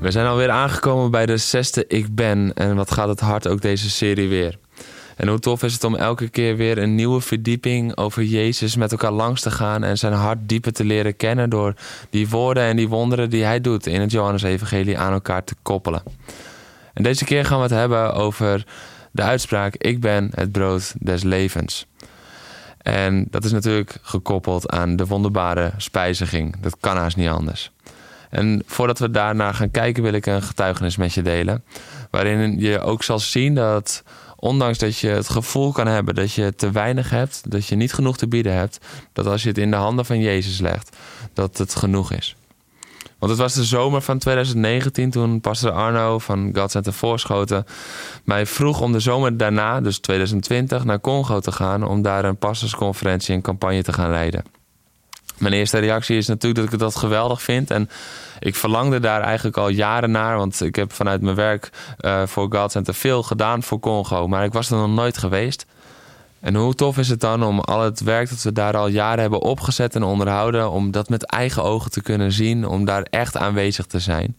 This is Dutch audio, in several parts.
We zijn alweer aangekomen bij de zesde Ik Ben. En wat gaat het hard ook deze serie weer. En hoe tof is het om elke keer weer een nieuwe verdieping over Jezus met elkaar langs te gaan en zijn hart dieper te leren kennen door die woorden en die wonderen die hij doet in het Johannes-evangelie aan elkaar te koppelen. En deze keer gaan we het hebben over de uitspraak: Ik ben het brood des levens. En dat is natuurlijk gekoppeld aan de wonderbare spijziging. Dat kan haast niet anders. En voordat we daarna gaan kijken, wil ik een getuigenis met je delen. Waarin je ook zal zien dat, ondanks dat je het gevoel kan hebben dat je te weinig hebt, dat je niet genoeg te bieden hebt, dat als je het in de handen van Jezus legt, dat het genoeg is. Want het was de zomer van 2019 toen pastor Arno van God Center Voorschoten mij vroeg om de zomer daarna, dus 2020, naar Congo te gaan om daar een pastorsconferentie en campagne te gaan leiden. Mijn eerste reactie is natuurlijk dat ik dat geweldig vind. En ik verlangde daar eigenlijk al jaren naar. Want ik heb vanuit mijn werk uh, voor God Center veel gedaan voor Congo. Maar ik was er nog nooit geweest. En hoe tof is het dan om al het werk dat we daar al jaren hebben opgezet en onderhouden... om dat met eigen ogen te kunnen zien, om daar echt aanwezig te zijn.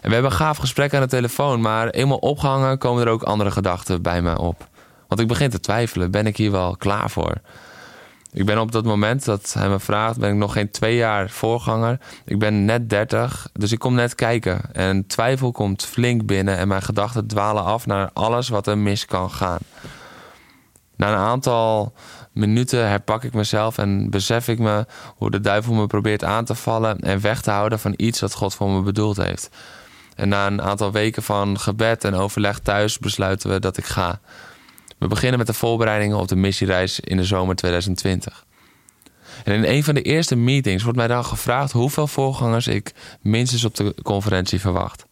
En we hebben een gaaf gesprek aan de telefoon, maar eenmaal opgehangen komen er ook andere gedachten bij me op. Want ik begin te twijfelen, ben ik hier wel klaar voor? Ik ben op dat moment dat hij me vraagt, ben ik nog geen twee jaar voorganger. Ik ben net 30, dus ik kom net kijken. En twijfel komt flink binnen en mijn gedachten dwalen af naar alles wat er mis kan gaan. Na een aantal minuten herpak ik mezelf en besef ik me hoe de duivel me probeert aan te vallen en weg te houden van iets wat God voor me bedoeld heeft. En na een aantal weken van gebed en overleg thuis besluiten we dat ik ga. We beginnen met de voorbereidingen op de missiereis in de zomer 2020. En in een van de eerste meetings wordt mij dan gevraagd hoeveel voorgangers ik minstens op de conferentie verwacht.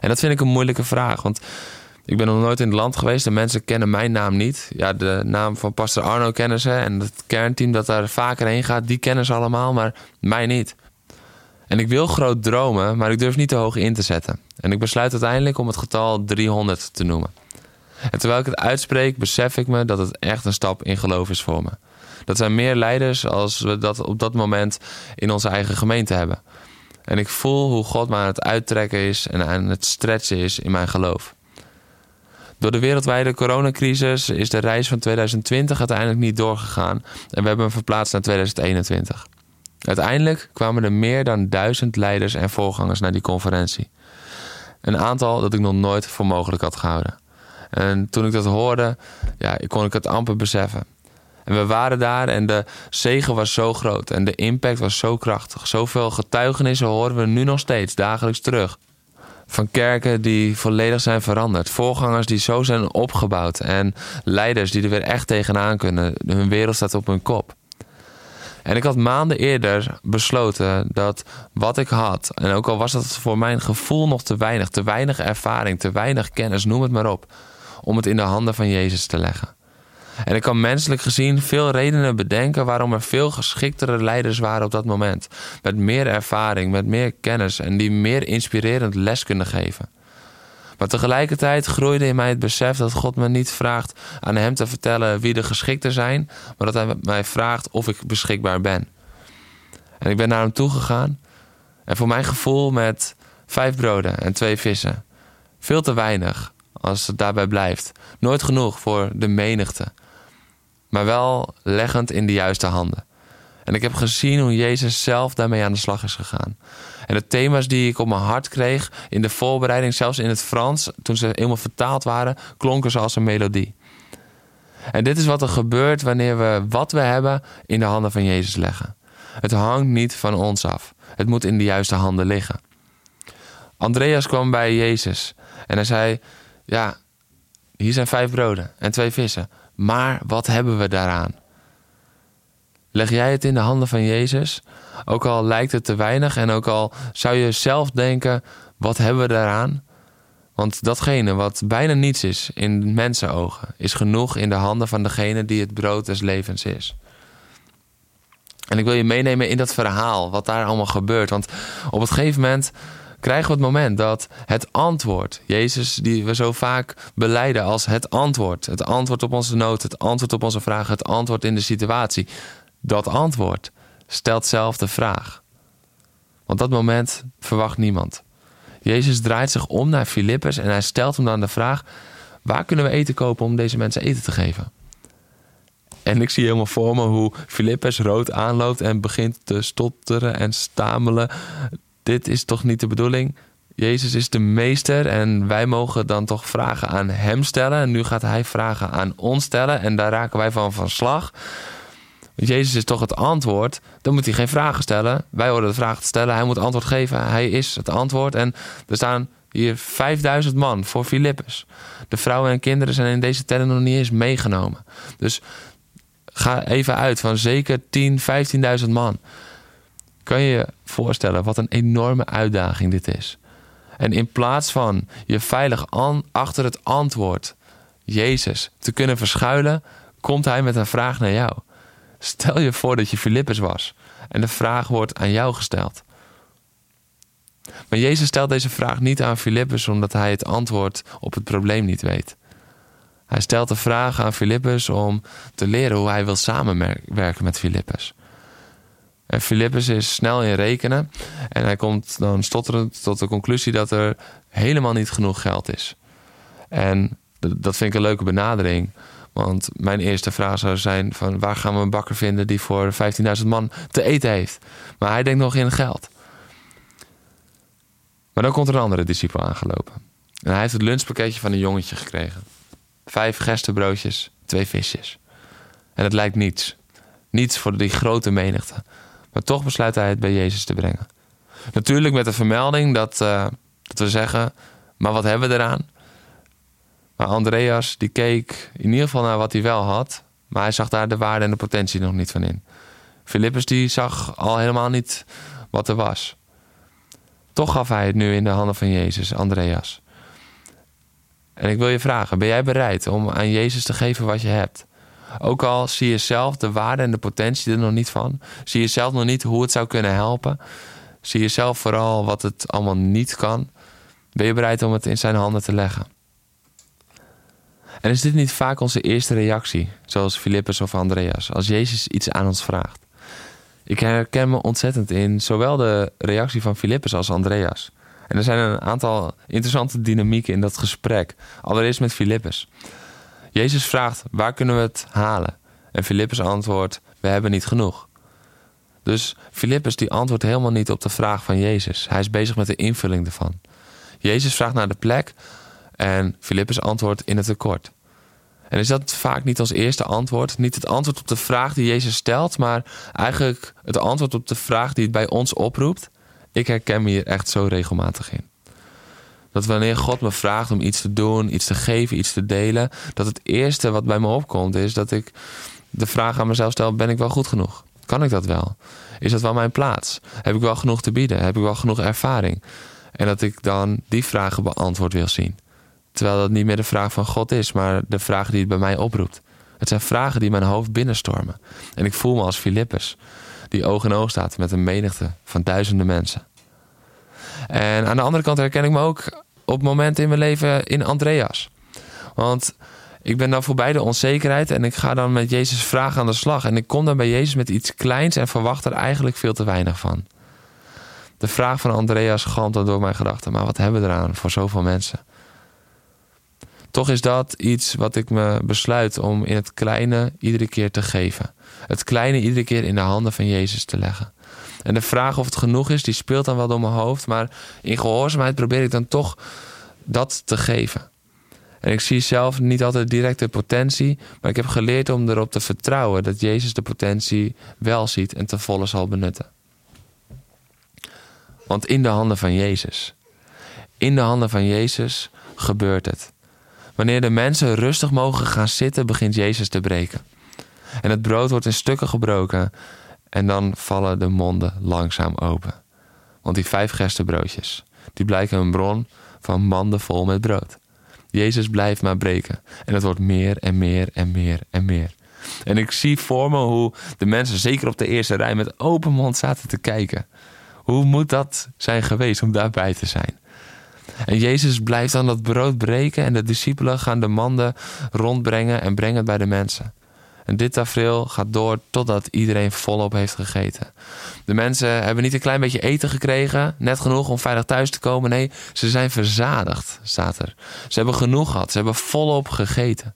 En dat vind ik een moeilijke vraag, want ik ben nog nooit in het land geweest en mensen kennen mijn naam niet. Ja, de naam van Pastor Arno kennen ze en het kernteam dat daar vaker heen gaat, die kennen ze allemaal, maar mij niet. En ik wil groot dromen, maar ik durf niet te hoog in te zetten. En ik besluit uiteindelijk om het getal 300 te noemen. En terwijl ik het uitspreek, besef ik me dat het echt een stap in geloof is voor me. Dat zijn meer leiders als we dat op dat moment in onze eigen gemeente hebben. En ik voel hoe God me aan het uittrekken is en aan het stretchen is in mijn geloof. Door de wereldwijde coronacrisis is de reis van 2020 uiteindelijk niet doorgegaan en we hebben hem verplaatst naar 2021. Uiteindelijk kwamen er meer dan duizend leiders en voorgangers naar die conferentie. Een aantal dat ik nog nooit voor mogelijk had gehouden. En toen ik dat hoorde, ja, kon ik het amper beseffen. En we waren daar en de zegen was zo groot en de impact was zo krachtig. Zoveel getuigenissen horen we nu nog steeds dagelijks terug. Van kerken die volledig zijn veranderd. Voorgangers die zo zijn opgebouwd. En leiders die er weer echt tegenaan kunnen. Hun wereld staat op hun kop. En ik had maanden eerder besloten dat wat ik had, en ook al was dat voor mijn gevoel nog te weinig, te weinig ervaring, te weinig kennis, noem het maar op, om het in de handen van Jezus te leggen. En ik kan menselijk gezien veel redenen bedenken waarom er veel geschiktere leiders waren op dat moment. Met meer ervaring, met meer kennis en die meer inspirerend les kunnen geven. Maar tegelijkertijd groeide in mij het besef dat God me niet vraagt aan hem te vertellen wie de geschikte zijn, maar dat hij mij vraagt of ik beschikbaar ben. En ik ben naar hem toegegaan en voor mijn gevoel met vijf broden en twee vissen. Veel te weinig als het daarbij blijft. Nooit genoeg voor de menigte. Maar wel leggend in de juiste handen. En ik heb gezien hoe Jezus zelf daarmee aan de slag is gegaan. En de thema's die ik op mijn hart kreeg in de voorbereiding, zelfs in het Frans, toen ze helemaal vertaald waren, klonken ze als een melodie. En dit is wat er gebeurt wanneer we wat we hebben in de handen van Jezus leggen. Het hangt niet van ons af. Het moet in de juiste handen liggen. Andreas kwam bij Jezus en hij zei: ja, hier zijn vijf broden en twee vissen. Maar wat hebben we daaraan? Leg jij het in de handen van Jezus? Ook al lijkt het te weinig en ook al zou je zelf denken: wat hebben we daaraan? Want datgene wat bijna niets is in mensenogen, is genoeg in de handen van degene die het brood des levens is. En ik wil je meenemen in dat verhaal, wat daar allemaal gebeurt. Want op het gegeven moment krijgen we het moment dat het antwoord, Jezus die we zo vaak beleiden als het antwoord, het antwoord op onze nood, het antwoord op onze vraag, het antwoord in de situatie, dat antwoord stelt zelf de vraag. Want dat moment verwacht niemand. Jezus draait zich om naar Filippus en hij stelt hem dan de vraag: waar kunnen we eten kopen om deze mensen eten te geven? En ik zie helemaal voor me hoe Filippus rood aanloopt en begint te stotteren en stamelen. Dit is toch niet de bedoeling? Jezus is de meester en wij mogen dan toch vragen aan hem stellen. En nu gaat hij vragen aan ons stellen en daar raken wij van van slag. Want Jezus is toch het antwoord. Dan moet hij geen vragen stellen. Wij horen de vragen te stellen. Hij moet antwoord geven. Hij is het antwoord. En er staan hier 5000 man voor Filippus. De vrouwen en kinderen zijn in deze tellen nog niet eens meegenomen. Dus ga even uit van zeker 10, 15.000 man. Kan je je voorstellen wat een enorme uitdaging dit is? En in plaats van je veilig achter het antwoord, Jezus, te kunnen verschuilen, komt hij met een vraag naar jou. Stel je voor dat je Filippus was en de vraag wordt aan jou gesteld. Maar Jezus stelt deze vraag niet aan Filippus omdat hij het antwoord op het probleem niet weet. Hij stelt de vraag aan Filippus om te leren hoe hij wil samenwerken met Filippus. En Filippus is snel in rekenen en hij komt dan stotterend tot de conclusie dat er helemaal niet genoeg geld is. En dat vind ik een leuke benadering. Want mijn eerste vraag zou zijn: van waar gaan we een bakker vinden die voor 15.000 man te eten heeft? Maar hij denkt nog in geld. Maar dan komt er een andere discipel aangelopen. En hij heeft het lunchpakketje van een jongetje gekregen. Vijf gerstebroodjes, twee visjes. En het lijkt niets. Niets voor die grote menigte. Maar toch besluit hij het bij Jezus te brengen. Natuurlijk met de vermelding dat, uh, dat we zeggen: maar wat hebben we eraan? Maar Andreas die keek in ieder geval naar wat hij wel had, maar hij zag daar de waarde en de potentie nog niet van in. Philippus die zag al helemaal niet wat er was. Toch gaf hij het nu in de handen van Jezus, Andreas. En ik wil je vragen: ben jij bereid om aan Jezus te geven wat je hebt? Ook al zie je zelf de waarde en de potentie er nog niet van, zie je zelf nog niet hoe het zou kunnen helpen, zie je zelf vooral wat het allemaal niet kan, ben je bereid om het in zijn handen te leggen? En is dit niet vaak onze eerste reactie, zoals Filippus of Andreas, als Jezus iets aan ons vraagt? Ik herken me ontzettend in zowel de reactie van Filippus als Andreas. En er zijn een aantal interessante dynamieken in dat gesprek. Allereerst met Filippus. Jezus vraagt: waar kunnen we het halen? En Filippus antwoordt: we hebben niet genoeg. Dus Filippus die antwoordt helemaal niet op de vraag van Jezus. Hij is bezig met de invulling ervan. Jezus vraagt naar de plek en Filippus antwoordt in het tekort. En is dat vaak niet ons eerste antwoord? Niet het antwoord op de vraag die Jezus stelt, maar eigenlijk het antwoord op de vraag die het bij ons oproept? Ik herken me hier echt zo regelmatig in. Dat wanneer God me vraagt om iets te doen, iets te geven, iets te delen, dat het eerste wat bij me opkomt is dat ik de vraag aan mezelf stel: ben ik wel goed genoeg? Kan ik dat wel? Is dat wel mijn plaats? Heb ik wel genoeg te bieden? Heb ik wel genoeg ervaring? En dat ik dan die vragen beantwoord wil zien. Terwijl dat niet meer de vraag van God is, maar de vraag die het bij mij oproept. Het zijn vragen die mijn hoofd binnenstormen. En ik voel me als Filippus, die oog in oog staat met een menigte van duizenden mensen. En aan de andere kant herken ik me ook op momenten in mijn leven in Andreas. Want ik ben dan voorbij de onzekerheid en ik ga dan met Jezus vragen aan de slag. En ik kom dan bij Jezus met iets kleins en verwacht er eigenlijk veel te weinig van. De vraag van Andreas galmt dan door mijn gedachten. Maar wat hebben we eraan voor zoveel mensen? Toch is dat iets wat ik me besluit om in het kleine iedere keer te geven. Het kleine iedere keer in de handen van Jezus te leggen. En de vraag of het genoeg is, die speelt dan wel door mijn hoofd. Maar in gehoorzaamheid probeer ik dan toch dat te geven. En ik zie zelf niet altijd direct de potentie, maar ik heb geleerd om erop te vertrouwen dat Jezus de potentie wel ziet en ten volle zal benutten. Want in de handen van Jezus, in de handen van Jezus gebeurt het. Wanneer de mensen rustig mogen gaan zitten, begint Jezus te breken. En het brood wordt in stukken gebroken en dan vallen de monden langzaam open. Want die vijf gerstebroodjes, die blijken een bron van manden vol met brood. Jezus blijft maar breken. En het wordt meer en meer en meer en meer. En ik zie voor me hoe de mensen, zeker op de eerste rij, met open mond zaten te kijken. Hoe moet dat zijn geweest om daarbij te zijn? En Jezus blijft dan dat brood breken en de discipelen gaan de manden rondbrengen en brengen het bij de mensen. En dit tafereel gaat door totdat iedereen volop heeft gegeten. De mensen hebben niet een klein beetje eten gekregen, net genoeg om veilig thuis te komen. Nee, ze zijn verzadigd, staat er. Ze hebben genoeg gehad, ze hebben volop gegeten.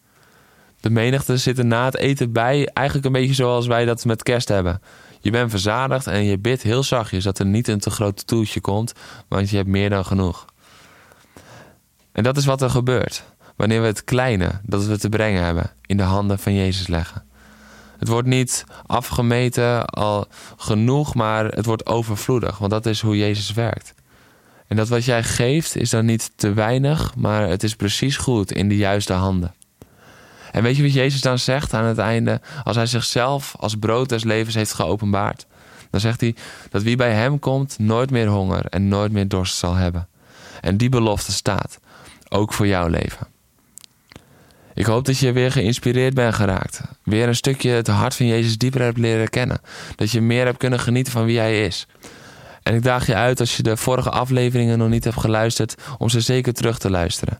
De menigte zit er na het eten bij, eigenlijk een beetje zoals wij dat met kerst hebben. Je bent verzadigd en je bidt heel zachtjes dat er niet een te groot toeltje komt, want je hebt meer dan genoeg. En dat is wat er gebeurt wanneer we het kleine dat we te brengen hebben in de handen van Jezus leggen. Het wordt niet afgemeten al genoeg, maar het wordt overvloedig, want dat is hoe Jezus werkt. En dat wat jij geeft is dan niet te weinig, maar het is precies goed in de juiste handen. En weet je wat Jezus dan zegt aan het einde? Als hij zichzelf als brood des levens heeft geopenbaard, dan zegt hij dat wie bij hem komt nooit meer honger en nooit meer dorst zal hebben. En die belofte staat, ook voor jouw leven. Ik hoop dat je weer geïnspireerd bent geraakt. Weer een stukje het hart van Jezus dieper hebt leren kennen. Dat je meer hebt kunnen genieten van wie Hij is. En ik daag je uit als je de vorige afleveringen nog niet hebt geluisterd, om ze zeker terug te luisteren.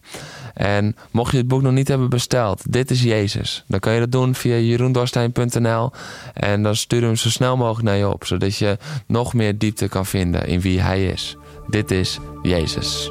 En mocht je het boek nog niet hebben besteld, Dit is Jezus, dan kan je dat doen via jeroendorstein.nl en dan stuur hem zo snel mogelijk naar je op, zodat je nog meer diepte kan vinden in wie Hij is. Dit is Jezus.